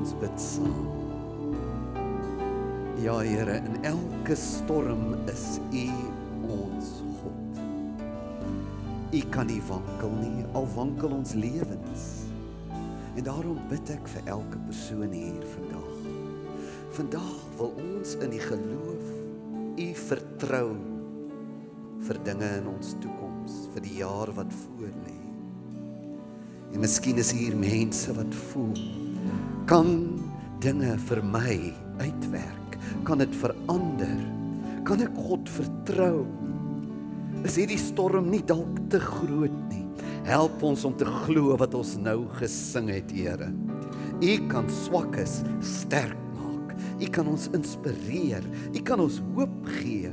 ons bid saam. Ja Here, in elke storm is U ons God. U kan nie wankel nie, al wankel ons lewens. En daarom bid ek vir elke persoon hier vandag. Vandag wil ons in die geloof U vertrou vir dinge in ons toekoms, vir die jaar wat voor lê. En miskien is hier mense wat voel kan dinge vir my uitwerk? Kan dit verander? Kan ek God vertrou? Is hierdie storm nie dalk te groot nie? Help ons om te glo wat ons nou gesing het, Here. U kan swakkes sterk maak. U kan ons inspireer. U kan ons hoop gee.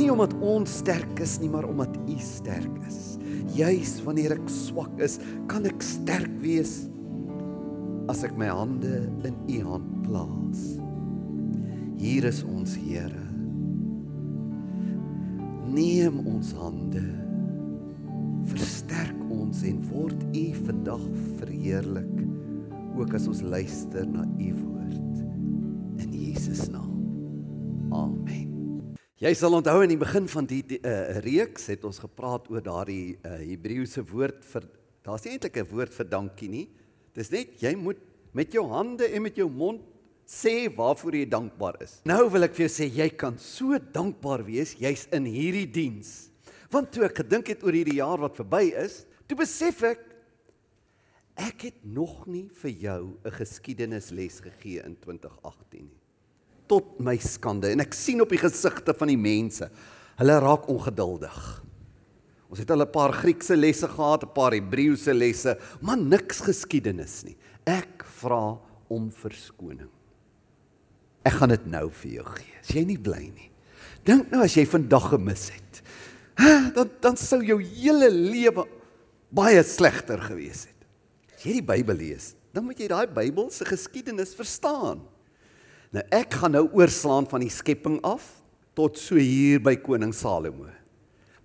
Nie omdat ons sterk is nie, maar omdat U sterk is. Juis wanneer ek swak is, kan ek sterk wees as ek my hande in u hand plaas. Hier is ons Here. Neem ons hande. Versterk ons en word u vandag verheerlik ook as ons luister na u woord in Jesus naam. Amen. Jy sal onthou in die begin van die uh, reeks het ons gepraat oor daardie uh, Hebreëse woord vir daar's nie eintlik 'n woord vir dankie nie. Dis net jy moet met jou hande en met jou mond sê waarvoor jy dankbaar is. Nou wil ek vir jou sê jy kan so dankbaar wees jy's in hierdie diens. Want toe ek gedink het oor hierdie jaar wat verby is, toe besef ek ek het nog nie vir jou 'n geskiedenisles gegee in 2018 nie. Tot my skande en ek sien op die gesigte van die mense, hulle raak ongeduldig. Ons het al 'n paar Griekse lesse gehad, 'n paar Hebreëse lesse, maar niks geskiedenis nie. Ek vra om verskoning. Ek gaan dit nou vir jou gee. As jy nie bly nie. Dink nou as jy vandag gemis het. Dan dan sou jou hele lewe baie slegter gewees het. As jy die Bybel lees, dan moet jy daai Bybel se geskiedenis verstaan. Nou ek gaan nou oorslaan van die skepping af tot so hier by koning Salomo.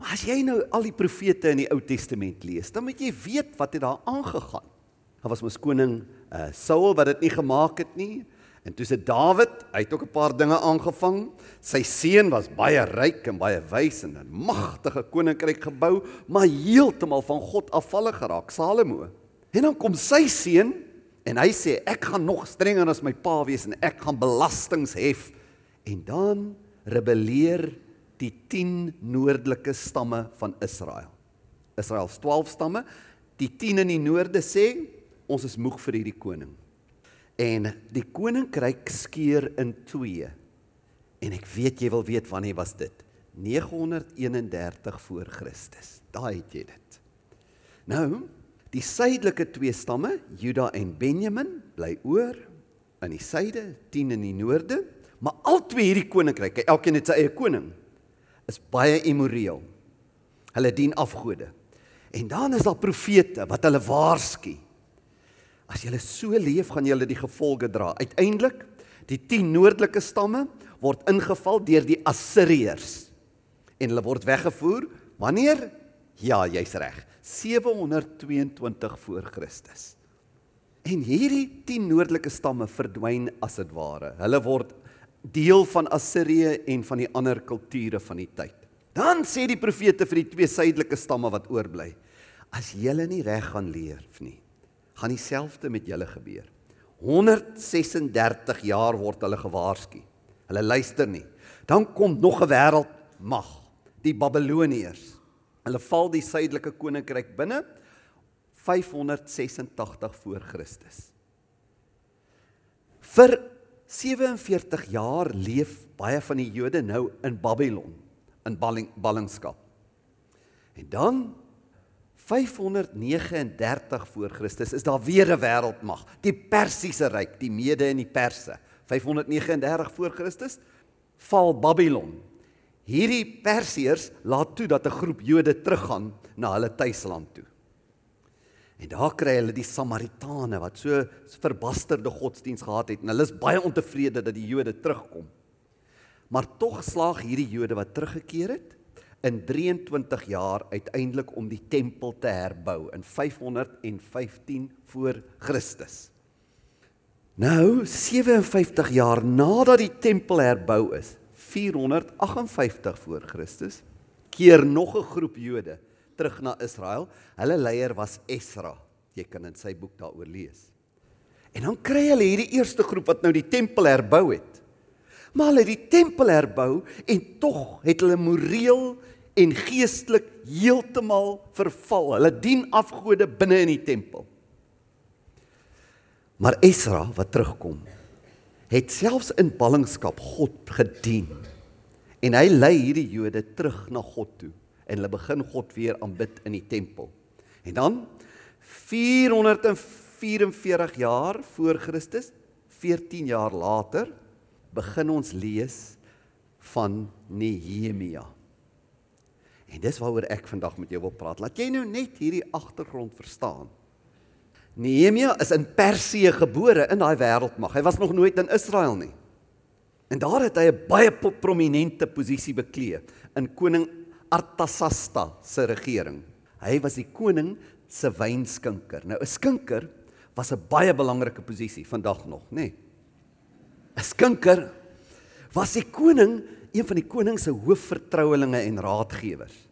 Maar as jy nou al die profete in die Ou Testament lees, dan moet jy weet wat het daar aangegaan. Daar was mos koning uh, Saul wat dit nie gemaak het nie. En toe se Dawid, hy het ook 'n paar dinge aangevang. Sy seun was baie ryk en baie wys en 'n magtige koninkryk gebou, maar heeltemal van God afvallig geraak, Salomo. En dan kom sy seun en hy sê ek gaan nog strenger as my pa wees en ek gaan belastings hef. En dan rebelleer die 10 noordelike stamme van Israel. Israel se 12 stamme, die 10 in die noorde sê ons is moeg vir hierdie koning. En die koninkryk skeur in twee. En ek weet jy wil weet wanneer was dit? 931 voor Christus. Daai het jy dit. Nou, die suidelike twee stamme, Juda en Benjamin, bly oor in die suide, 10 in die noorde, maar al twee hierdie koninkryke, elkeen het sy eie koning is baie immoreel. Hulle dien afgode. En dan is daar profete wat hulle waarsku. As julle so leef, gaan julle die gevolge dra. Uiteindelik, die 10 noordelike stamme word ingeval deur die Assiriërs. En hulle word weggevoer wanneer? Ja, jy's reg. 722 voor Christus. En hierdie 10 noordelike stamme verdwyn as dit ware. Hulle word deel van Assirië en van die ander kulture van die tyd. Dan sê die profete vir die twee suidelike stamme wat oorbly: As julle nie reg gaan leef nie, gaan dieselfde met julle gebeur. 136 jaar word hulle gewaarsku. Hulle luister nie. Dan kom nog 'n wêreldmag, die Babiloniërs. Hulle val die suidelike koninkryk binne 586 voor Christus. Vir 47 jaar leef baie van die Jode nou in Babylon in balling, ballingskap. En dan 539 voor Christus is daar weer 'n wêreldmag, die Persiese ryk, die Mede en die Perse. 539 voor Christus val Babylon. Hierdie Persiërs laat toe dat 'n groep Jode teruggaan na hulle tuisland toe. En daar kry hulle die Samaritane wat so verbasterde godsdiens gehad het en hulle is baie ontevrede dat die Jode terugkom. Maar tog slaag hierdie Jode wat teruggekeer het in 23 jaar uiteindelik om die tempel te herbou in 515 voor Christus. Nou 57 jaar nadat die tempel herbou is, 458 voor Christus, keer nog 'n groep Jode terug na Israel. Hulle leier was Esra. Jy kan in sy boek daaroor lees. En dan kry hulle hierdie eerste groep wat nou die tempel herbou het. Maar hulle het die tempel herbou en tog het hulle moreel en geestelik heeltemal verval. Hulle dien afgode binne in die tempel. Maar Esra wat terugkom, het selfs in ballingskap God gedien. En hy lei hierdie Jode terug na God toe en hulle begin God weer aanbid in die tempel. En dan 444 jaar voor Christus, 14 jaar later, begin ons lees van Nehemia. En dis waaroor ek vandag met jou wil praat. Laat jy nou net hierdie agtergrond verstaan. Nehemia is in Persië gebore in daai wêreldmag. Hy was nog nooit in Israel nie. En daar het hy 'n baie prominente posisie beklee in koning Artasasta se regering. Hy was die koning se wynskinker. Nou 'n skinker was 'n baie belangrike posisie vandag nog, nê? Nee. 'n Skinker was die koning, een van die koning se hoofvertrouelinge en raadgewers.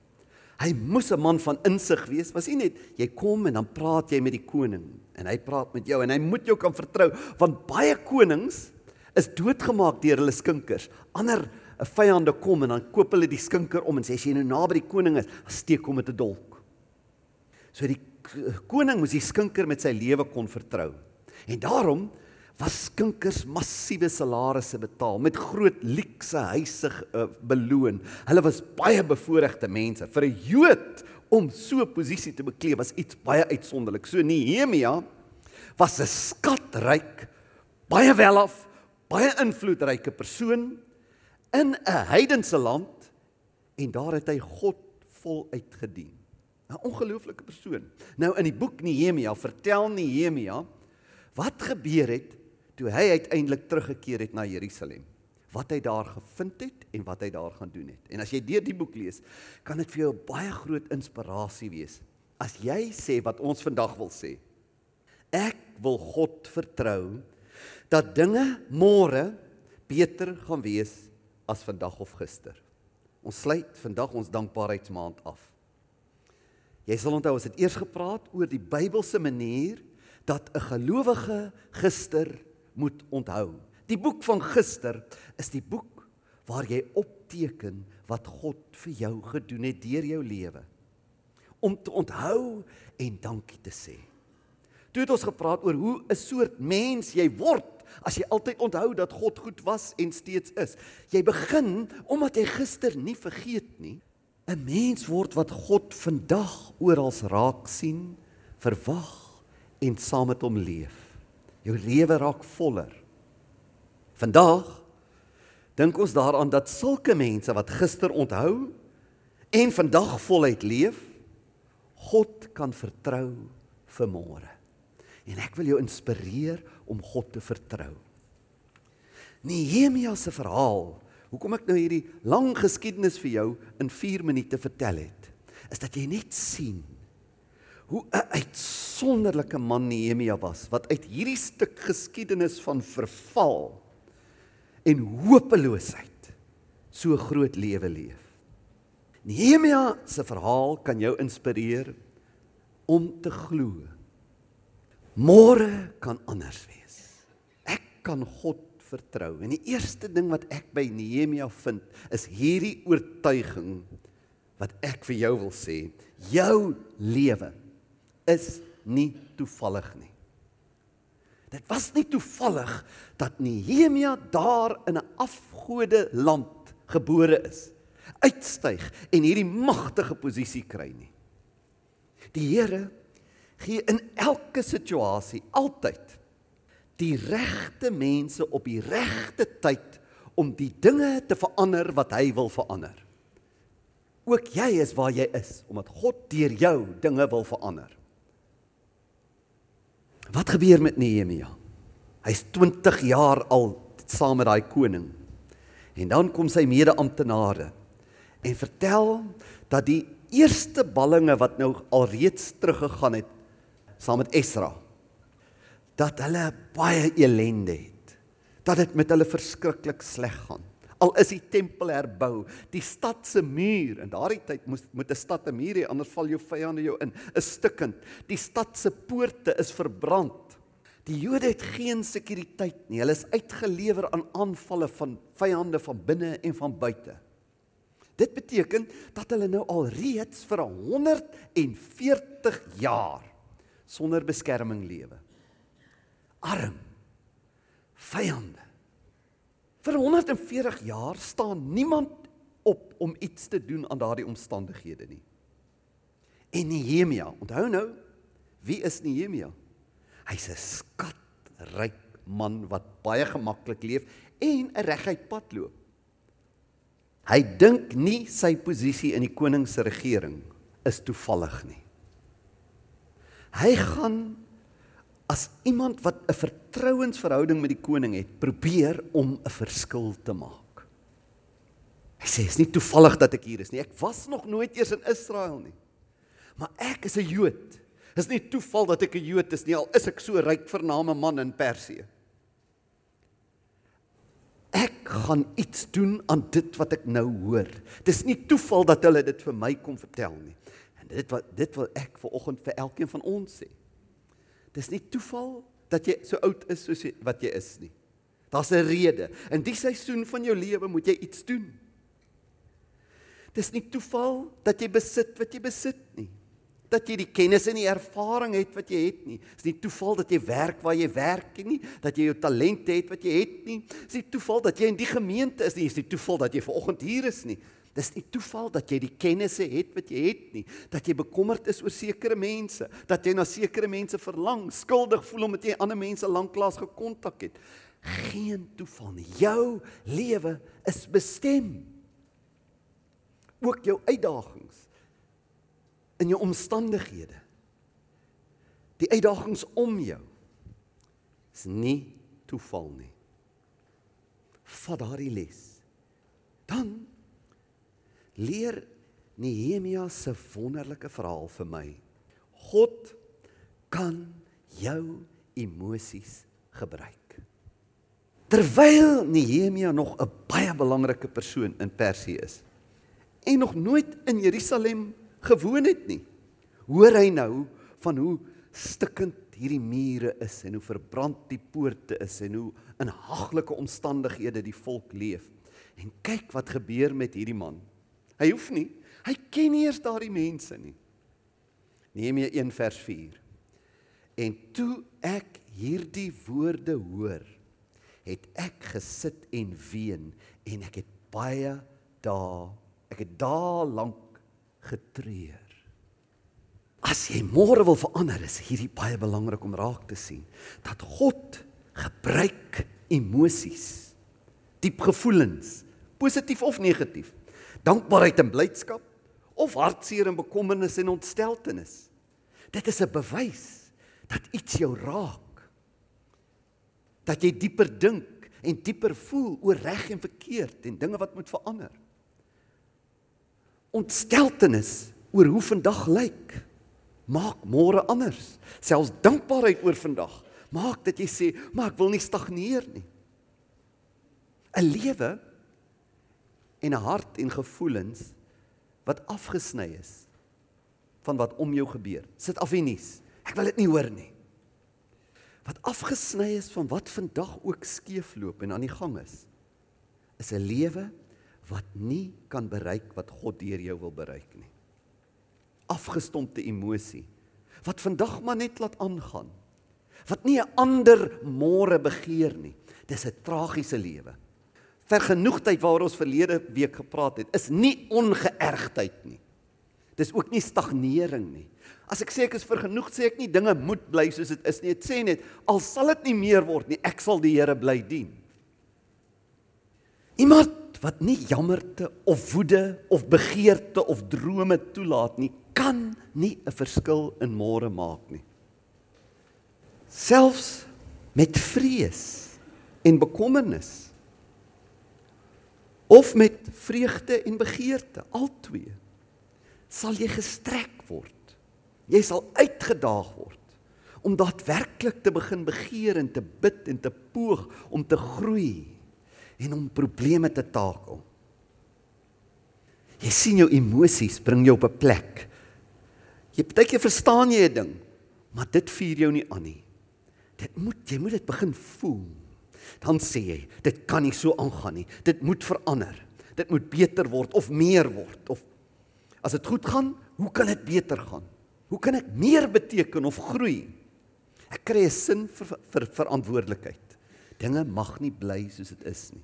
Hy moes 'n man van insig wees. Was nie net jy kom en dan praat jy met die koning en hy praat met jou en hy moet jou kan vertrou want baie konings is doodgemaak deur hulle skinkers. Ander 'n vyande kom en dan koop hulle die skinker om en sê as jy nou naby die koning is, steek hom met 'n dolk. So die koning moes die skinker met sy lewe kon vertrou. En daarom was skinkers massiewe salarisse betaal met groot luukse huise uh, beloon. Hulle was baie bevoorregte mense. Vir 'n Jood om so 'n posisie te beklee was iets baie uitsonderlik. So Nehemia was 'n skatryk, baie welaf, baie invloedryke persoon in 'n heidense land en daar het hy God voluit gedien. 'n Ongelooflike persoon. Nou in die boek Nehemia vertel Nehemia wat gebeur het toe hy uiteindelik teruggekeer het na Jerusalem. Wat hy daar gevind het en wat hy daar gaan doen het. En as jy deur die boek lees, kan dit vir jou baie groot inspirasie wees. As jy sê wat ons vandag wil sê. Ek wil God vertrou dat dinge môre beter gaan wees as vandag of gister. Ons sluit vandag ons dankbaarheidsmaand af. Jy sal onthou ons het eers gepraat oor die Bybelse manier dat 'n gelowige gister moet onthou. Die boek van gister is die boek waar jy opteken wat God vir jou gedoen het deur jou lewe. Om te onthou en dankie te sê. Toe het ons gepraat oor hoe 'n soort mens jy word as jy altyd onthou dat God goed was en steeds is. Jy begin omdat jy gister nie vergeet nie. 'n Mens word wat God vandag oral raak sien, verwag en saam met hom leef. Jou lewe raak voller. Vandag dink ons daaraan dat sulke mense wat gister onthou en vandag voluit leef, God kan vertrou vir môre. En ek wil jou inspireer om God te vertrou. Nehemia se verhaal, hoekom ek nou hierdie lang geskiedenis vir jou in 4 minute vertel het, is dat jy net sien hoe 'n uitsonderlike man Nehemia was wat uit hierdie stuk geskiedenis van verval en hopeloosheid so groot lewe leef. Nehemia se verhaal kan jou inspireer om te glo Môre kan anders wees. Kan God vertrou. En die eerste ding wat ek by Nehemia vind, is hierdie oortuiging wat ek vir jou wil sê, jou lewe is nie toevallig nie. Dit was nie toevallig dat Nehemia daar in 'n afgode land gebore is, uitstyg en hierdie magtige posisie kry nie. Die Here gee in elke situasie altyd die regte mense op die regte tyd om die dinge te verander wat hy wil verander. Ook jy is waar jy is omdat God deur jou dinge wil verander. Wat gebeur met Nehemia? Hy's 20 jaar al saam met daai koning. En dan kom sy mede-amptenare en vertel dat die eerste ballinge wat nou alreeds teruggegaan het saam met Esra. Dat hulle baie elende het. Dat dit met hulle verskriklik sleg gaan. Al is die tempel herbou, die stad se muur in daardie tyd moes moet 'n stad 'n muur hê anders val jou vyande jou in, is stukkend. Die stad se poorte is verbrand. Die Jode het geen sekuriteit nie. Hulle is uitgelewer aan aanvalle van vyande van binne en van buite. Dit beteken dat hulle nou al reeds vir 140 jaar sonder beskerming lewe. Arm. Vyande. Vir 140 jaar staan niemand op om iets te doen aan daardie omstandighede nie. En Nehemia, onthou nou, wie is Nehemia? Hy's 'n skatryk man wat baie gemaklik leef en 'n reguit pad loop. Hy dink nie sy posisie in die koning se regering is toevallig nie. Hy gaan as iemand wat 'n vertrouensverhouding met die koning het, probeer om 'n verskil te maak. Hy sê is nie toevallig dat ek hier is nie. Ek was nog nooit eers in Israel nie. Maar ek is 'n Jood. Is nie toeval dat ek 'n Jood is nie, al is ek so ryk vername man in Persië. Ek gaan iets doen aan dit wat ek nou hoor. Dis nie toeval dat hulle dit vir my kom vertel nie. En dit wat dit wil ek vir oggend vir elkeen van ons sê. Dis nie toeval dat jy so oud is soos wat jy is nie. Daar's 'n rede. In die seisoen van jou lewe moet jy iets doen. Dis nie toeval dat jy besit wat jy besit nie. Dat jy die kennis en die ervaring het wat jy het nie. Dis nie toeval dat jy werk waar jy werk nie, dat jy jou talente het wat jy het nie. Dis nie toeval dat jy in die gemeente is nie. Dis nie toeval dat jy ver oggend hier is nie. Dis nie toeval dat jy die kennisse het wat jy het nie, dat jy bekommerd is oor sekere mense, dat jy na sekere mense verlang, skuldig voel omdat jy ander mense lanklaas gekontak het. Geen toeval nie. Jou lewe is bestem. Ook jou uitdagings in jou omstandighede. Die uitdagings om jou is nie toeval nie. Vat daardie les. Dan leer Nehemia se wonderlike verhaal vir my. God kan jou emosies gebruik. Terwyl Nehemia nog 'n baie belangrike persoon in Persië is en nog nooit in Jerusalem gewoon het nie, hoor hy nou van hoe stikkend hierdie mure is en hoe verbrand die poorte is en hoe in haglike omstandighede die volk leef. En kyk wat gebeur met hierdie man. Hy hoef nie. Hy ken nie eers daardie mense nie. Nehemia 1 vers 4. En toe ek hierdie woorde hoor, het ek gesit en ween en ek het baie dae, ek het dae lank getreur. As jy môre wil verander, is hierdie baie belangrik om raak te sien dat God gebruik emosies, diep gevoelens, positief of negatief dankbaarheid en blydskap of hartseer en bekommernis en ontsteltenis. Dit is 'n bewys dat iets jou raak. Dat jy dieper dink en dieper voel oor reg en verkeerd en dinge wat moet verander. Ontsteltenis oor hoe vandag lyk maak môre anders. Selfs dankbaarheid oor vandag maak dat jy sê, "Maar ek wil nie stagneer nie." 'n Lewe en 'n hart en gevoelens wat afgesny is van wat om jou gebeur. Sit af die nuus. Ek wil dit nie hoor nie. Wat afgesny is van wat vandag ook skeefloop en aan die gang is. Is 'n lewe wat nie kan bereik wat God deur jou wil bereik nie. Afgestompte emosie wat vandag maar net laat aangaan. Wat nie 'n ander môre begeer nie. Dis 'n tragiese lewe vergenoegdheid waaroor ons verlede week gepraat het, is nie ongeërgdheid nie. Dis ook nie stagnering nie. As ek sê ek is vergenoegd, sê ek nie dinge moet bly soos dit is nie. Dit sê net al sal dit nie meer word nie, ek sal die Here bly dien. Iemand wat nie jammerte of woede of begeerte of drome toelaat nie, kan nie 'n verskil in môre maak nie. Selfs met vrees en bekommernis of met vreugde en begeerte, albei, sal jy gestrek word. Jy sal uitgedaag word om daadwerklik te begin begeer en te bid en te poog om te groei en om probleme te takel. Jy sien jou emosies bring jou op 'n plek. Jy partykeer verstaan jy 'n ding, maar dit vuur jou nie aan nie. Dit moet jy moet dit begin voel. Dan sê jy, dit kan nie so aangaan nie. Dit moet verander. Dit moet beter word of meer word of as dit goed gaan, hoe kan dit beter gaan? Hoe kan ek meer beteken of groei? Ek kry 'n sin vir, vir verantwoordelikheid. Dinge mag nie bly soos dit is nie.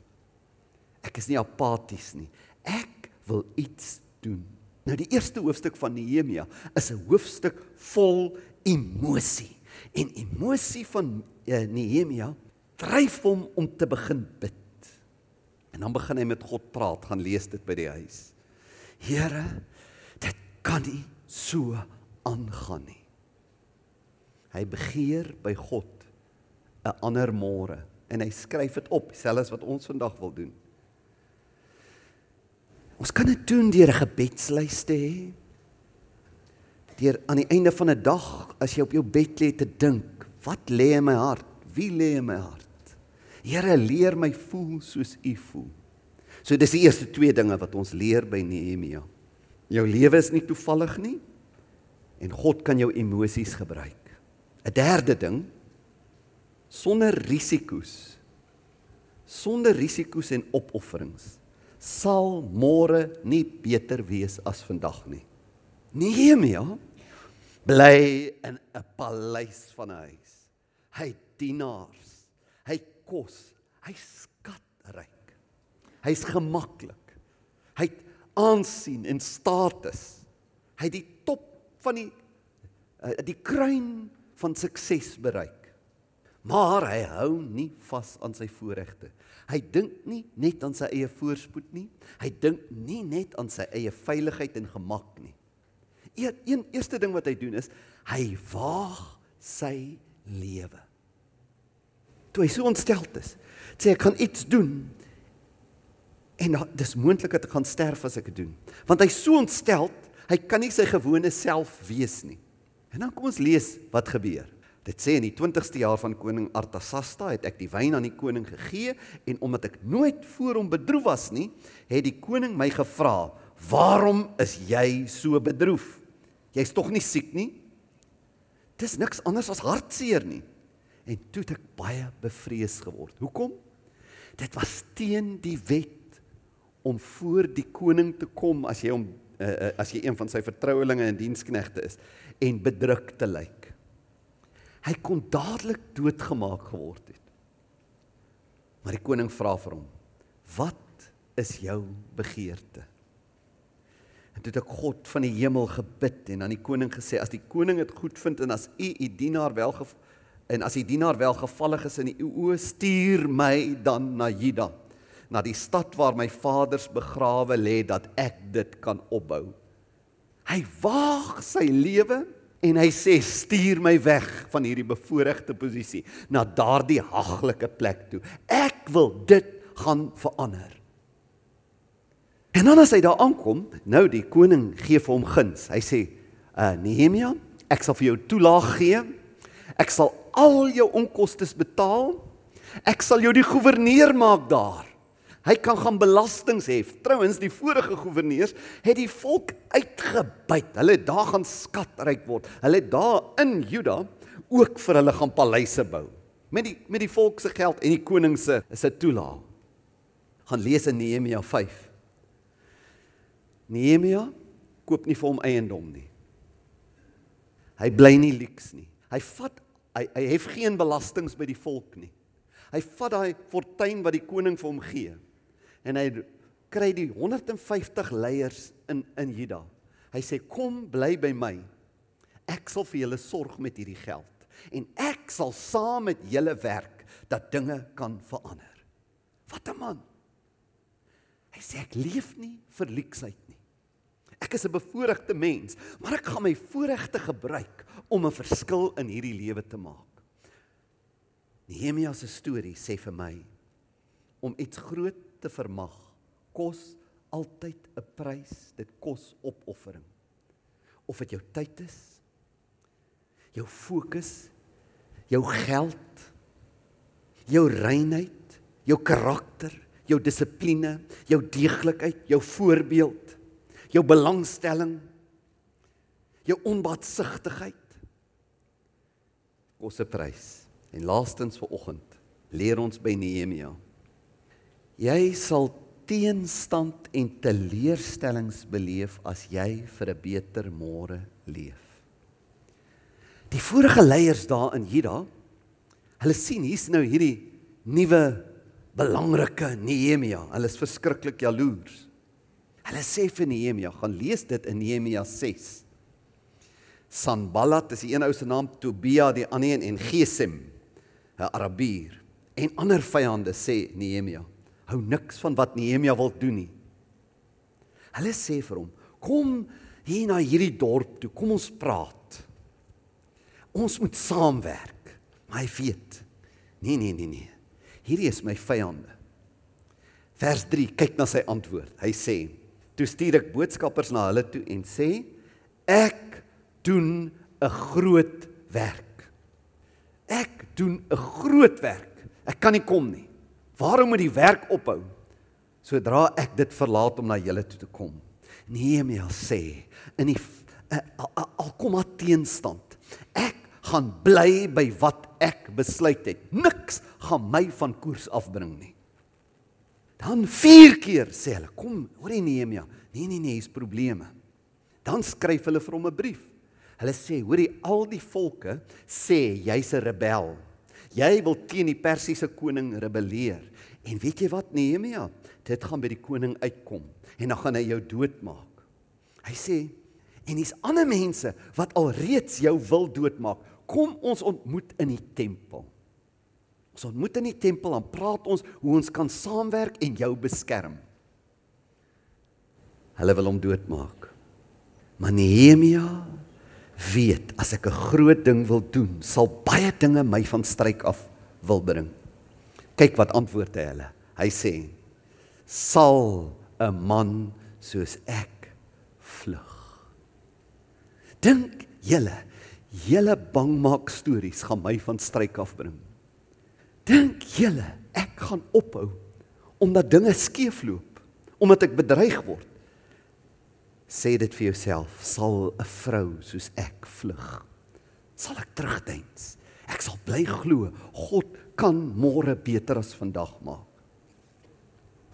Ek is nie apaties nie. Ek wil iets doen. Nou die eerste hoofstuk van Nehemia is 'n hoofstuk vol emosie. En emosie van uh, Nehemia dryf hom om te begin bid. En dan begin hy met God praat, gaan lees dit by die huis. Here, dit kan nie so aangaan nie. Hy begeer by God 'n ander môre en hy skryf dit op, selfs wat ons vandag wil doen. Ons kan dit doen deur 'n gebedslys te hê. Deur aan die einde van 'n dag as jy op jou bed lê te dink, wat lê in my hart? Wie lê in my hart? Here, leer my voel soos U voel. So dis die eerste twee dinge wat ons leer by Nehemia. Jou lewe is nie toevallig nie en God kan jou emosies gebruik. 'n Derde ding sonder risiko's sonder risiko's en opofferings sal môre nie beter wees as vandag nie. Nehemia bly in 'n paleis van 'n huis. Hy het dienaars. Hy kos. Hy skatryk. Hy's gemaklik. Hy het aansien en status. Hy het die top van die eh, die kruin van sukses bereik. Maar hy hou nie vas aan sy voorregte. Hy dink nie net aan sy eie voorspoed nie. Hy dink nie net aan sy eie veiligheid en gemak nie. Een, een eerste ding wat hy doen is hy waag sy lewe. Toe hy so ontsteld is, sê ek kan iets doen en dis moontlik dat ek gaan sterf as ek dit doen. Want hy's so ontsteld, hy kan nie sy gewone self wees nie. En dan kom ons lees wat gebeur. Dit sê in die 20ste jaar van koning Artasasta het ek die wyn aan die koning gegee en omdat ek nooit voor hom bedroef was nie, het die koning my gevra: "Waarom is jy so bedroef? Jy's tog nie siek nie?" Dis niks anders as hartseer nie. En toe het ek baie bevrees geword. Hoekom? Dit was teen die wet om voor die koning te kom as jy hom uh, uh, as jy een van sy vertrouelinge en diensknegte is en bedruk te lyk hy kon dadelik doodgemaak geword het. Maar die koning vra vir hom: "Wat is jou begeerte?" En toe het ek God van die hemel gebid en aan die koning gesê: "As die koning dit goed vind en as u u dienaar welgev en as die dienaar welgevallig is in u oë, stuur my dan na Juda, na die stad waar my vaders begrawe lê dat ek dit kan opbou." Hy waag sy lewe en hy sê stuur my weg van hierdie bevoordeelde posisie na daardie haglike plek toe. Ek wil dit gaan verander. En dan as hy daar aankom, nou die koning gee vir hom guns. Hy sê, uh, "Nehemia, ek sal vir jou toelaag gee. Ek sal al jou onkoste betaal. Ek sal jou die goewerneur maak daar." Hy kan gaan belastings hef. Trouwens, die vorige goewerneurs het die volk uitgebuit. Hulle het daar gaan skatryk word. Hulle het daar in Juda ook vir hulle gaan paleise bou met die met die volk se geld en die koning se se toelaag. Gaan lees in Nehemia 5. Nehemia koop nie vir hom eiendom nie. Hy bly nie lyks nie. Hy vat hy hy hef geen belastings by die volk nie. Hy vat daai fortuin wat die koning vir hom gee en hy kry die 150 leiers in in Juda. Hy sê kom bly by my. Ek sal vir julle sorg met hierdie geld en ek sal saam met julle werk dat dinge kan verander. Wat 'n man. Hy sê ek leef nie vir luksheid nie. Ek is 'n bevoordeelde mens, maar ek gaan my voorregte gebruik om 'n verskil in hierdie lewe te maak. Nehemia se storie sê vir my om iets groot te vermag kos altyd 'n prys, dit kos opoffering. Of dit jou tyd is, jou fokus, jou geld, jou reinheid, jou karakter, jou dissipline, jou deeglikheid, jou voorbeeld, jou belangstelling, jou onbaatsigtigheid. Kosse prys. En laastens vir oggend leer ons by Nehemia. Jy sal teenstand en teleurstellings beleef as jy vir 'n beter môre leef. Die vorige leiers daar in Juda, hulle sien hier's nou hierdie nuwe belangrike Nehemia. Hulle is verskriklik jaloers. Hulle sê vir Nehemia, gaan lees dit in Nehemia 6. Sanballat is die een ou se naam, Tobia die ander een en Gesem, 'n Arabier. En ander vyande sê Nehemia, hou niks van wat Nehemia wil doen nie. Hulle sê vir hom, kom hier na hierdie dorp toe, kom ons praat. Ons moet saamwerk. Maar hy weet, nee nee nee nee. Hierdie is my vyande. Vers 3, kyk na sy antwoord. Hy sê: "Toe stuur ek boodskappers na hulle toe en sê: Ek doen 'n groot werk. Ek doen 'n groot werk. Ek kan nie kom nie. Waarom moet die werk ophou sodra ek dit verlaat om na julle toe te kom? Nehemia sê in die eh, al, teenstand. Ek gaan bly by wat ek besluit het. Niks gaan my van koers afbring nie. Dan vier keer sê hulle, kom, hoor jy Nehemia? Nee nee nee, hier's probleme. Dan skryf hulle vir hom 'n brief. Hulle sê, hoor jy al die volke sê jy's 'n rebel. Jy wil teen die Persiese koning rebelleer. En weet jy wat Nehemia? Dit gaan by die koning uitkom en dan gaan hy jou doodmaak. Hy sê en dis ander mense wat alreeds jou wil doodmaak. Kom ons ontmoet in die tempel. Ons ontmoet in die tempel en praat ons hoe ons kan saamwerk en jou beskerm. Hulle wil hom doodmaak. Maar Nehemia weet as ek 'n groot ding wil doen, sal baie dinge my van stryk af wil bring. Kyk wat antwoord hy hulle. Hy sê: "Sal 'n man soos ek vlug?" Dink julle, julle bangmaak stories gaan my van stryk af bring. Dink julle ek gaan ophou omdat dinge skeefloop, omdat ek bedreig word? Sê dit vir jouself, sal 'n vrou soos ek vlug? Sal ek terugdens? Ek sal bly glo God kan môre beter as vandag maak.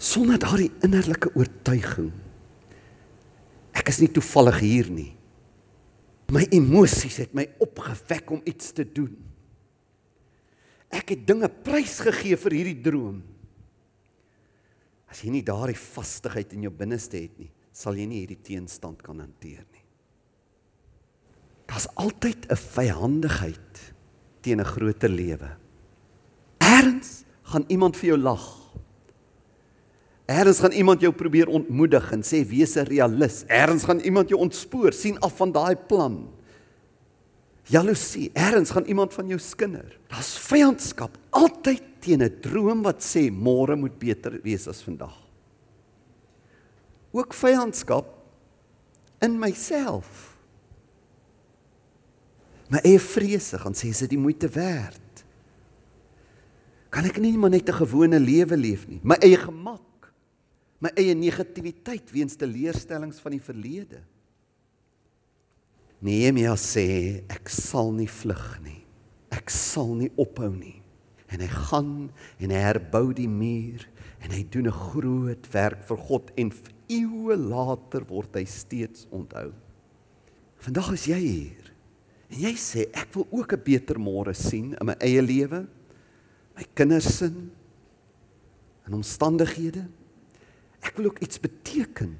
Sonder daardie innerlike oortuiging. Ek is nie toevallig hier nie. My emosies het my opgewek om iets te doen. Ek het dinge prysgegee vir hierdie droom. As jy nie daardie vastigheid in jou binneste het nie, sal jy nie hierdie teenstand kan hanteer nie. Daar's altyd 'n vyhandigheid teen 'n groter lewe. Erns gaan iemand vir jou lag. Erns gaan iemand jou probeer ontmoedig en sê wees 'n realis. Erns gaan iemand jou ontspoor, sien af van daai plan. Jaloesie, erns gaan iemand van jou skinder. Daar's vyandskap altyd teen 'n droom wat sê môre moet beter wees as vandag ook vyandskap in myself. My eie vrese gaan sê is dit die moeite werd. Kan ek nie maar net 'n gewone lewe leef nie, my eie gemak, my eie negativiteit weens teleurstellings van die verlede. Nehemia sê ek sal nie vlug nie. Ek sal nie ophou nie. En hy gaan en hy herbou die muur en hy doen 'n groot werk vir God en eeue later word hy steeds onthou. Vandag is jy hier. En jy sê ek wil ook 'n beter môre sien in my eie lewe, my kinders se en omstandighede. Ek wil ook iets beteken.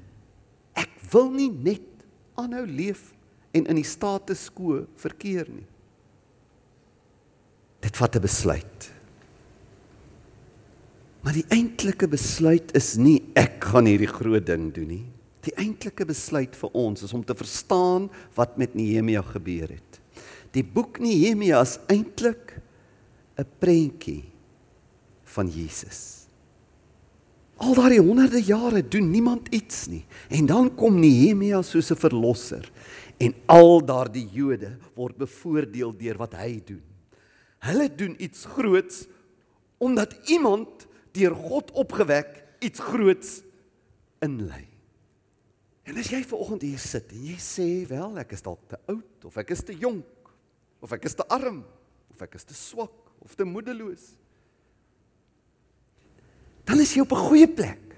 Ek wil nie net aanhou leef en in die status quo verkeer nie. Dit vat 'n besluit. Maar die eintlike besluit is nie ek gaan hierdie groot ding doen nie. Die eintlike besluit vir ons is om te verstaan wat met Nehemia gebeur het. Die boek Nehemia is eintlik 'n prentjie van Jesus. Al daardie honderde jare doen niemand iets nie en dan kom Nehemia soos 'n verlosser en al daardie Jode word bevoordeel deur wat hy doen. Hulle doen iets groots omdat iemand deur God opgewek iets groots inlei. En as jy ver oggend hier sit en jy sê wel ek is dalk te oud of ek is te jonk of ek is te arm of ek is te swak of te moedeloos dan is jy op 'n goeie plek.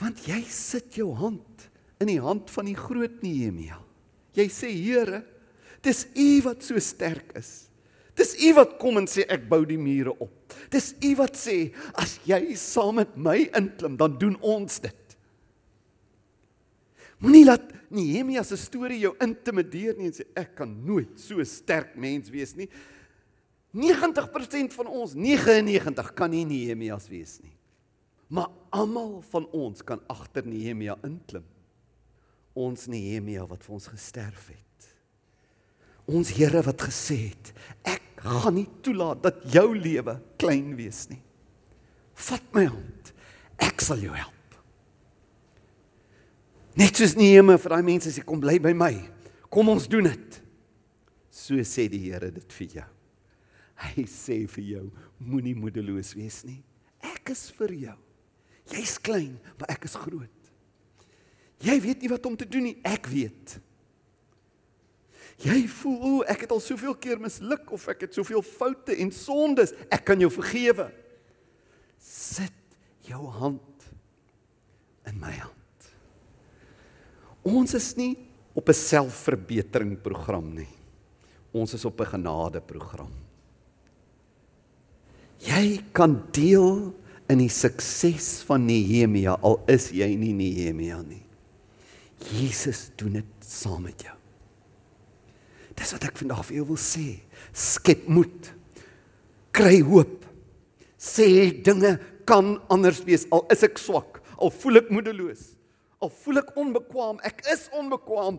Want jy sit jou hand in die hand van die groot Nehemia. Jy sê Here, dis U wat so sterk is. Dis U wat kom en sê ek bou die mure op. Dis U wat sê as jy saam met my inklim, dan doen ons dit. Moenie laat Nehemia se storie jou intimideer nie en sê ek kan nooit so sterk mens wees nie. 90% van ons, 99 kan nie Nehemias wees nie. Maar almal van ons kan agter Nehemia inklim. Ons Nehemia wat vir ons gesterf het. Ons Here wat gesê het, ek gaan nie toelaat dat jou lewe klein wees nie. Vat my hand. Ek sal jou help. Net soos Nehemia vir daai mense sê kom bly by my. Kom ons doen dit. So sê die Here dit vir jou. Hy sê vir jou, moenie moedeloos wees nie. Ek is vir jou. Jy's klein, maar ek is groot. Jy weet nie wat om te doen nie, ek weet. Jy voel, o, ek het al soveel keer misluk of ek het soveel foute en sondes, ek kan jou vergewe. Sit jou hand in my hand. Ons is nie op 'n selfverbetering program nie. Ons is op 'n genade program. Jy kan deel in die sukses van Nehemia al is jy nie Nehemia nie. Jesus doen dit saam met jou. Dis wat ek vandag vir jou wil sê. Skep moed. Kry hoop. Sê dinge kan anders wees al is ek swak, al voel ek moedeloos, al voel ek onbekwaam. Ek is onbekwaam,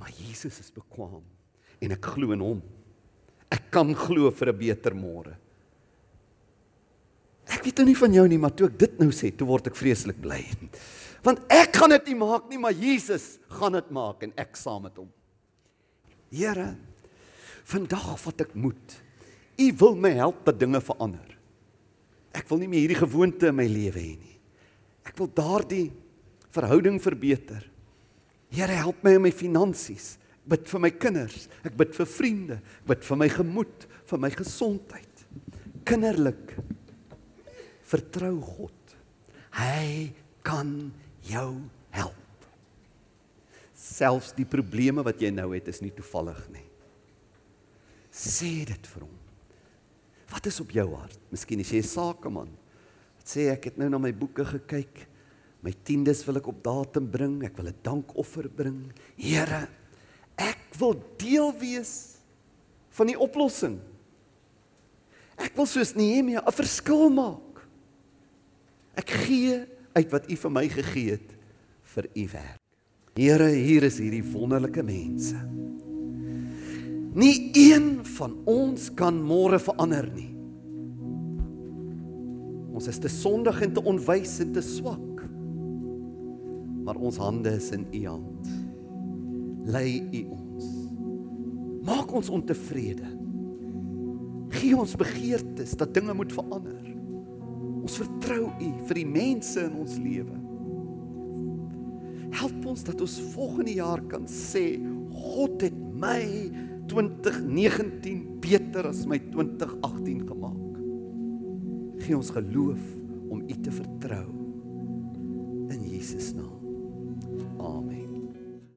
maar Jesus is bekwaam en ek glo in hom. Ek kan glo vir 'n beter môre. Ek weet nou nie van jou nie, maar toe ek dit nou sê, toe word ek vreeslik bly. Want ek gaan dit nie maak nie, maar Jesus gaan dit maak en ek saam met hom. Here, vandag vat ek moed. U wil my help dat dinge verander. Ek wil nie meer hierdie gewoonte in my lewe hê nie. Ek wil daardie verhouding verbeter. Here, help my in my finansies. Ek bid vir my kinders, ek bid vir vriende, ek bid vir my gemoed, vir my gesondheid. Kinderlik Vertrou God. Hy kan jou help. Selfs die probleme wat jy nou het is nie toevallig nie. Sê dit vir hom. Wat is op jou hart? Miskien is jy 'n sakeman. Wat sê ek het nou na my boeke gekyk. My tiendes wil ek op datum bring. Ek wil 'n dankoffer bring. Here, ek wil deel wees van die oplossing. Ek wil soos Nehemia 'n verskil maak. Ek gee uit wat U vir my gegee het vir U werk. Here, hier is hierdie wonderlike mense. Nie een van ons kan môre verander nie. Ons is te sondig en te onwys en te swak. Maar ons hande is in U hand. Lei U ons. Maak ons ontevrede. Gee ons begeertes dat dinge moet verander. Ons vertrou U vir die mense in ons lewe. Help ons dat ons volgende jaar kan sê God het my 2019 beter as my 2018 gemaak. Gee ons geloof om U te vertrou in Jesus naam.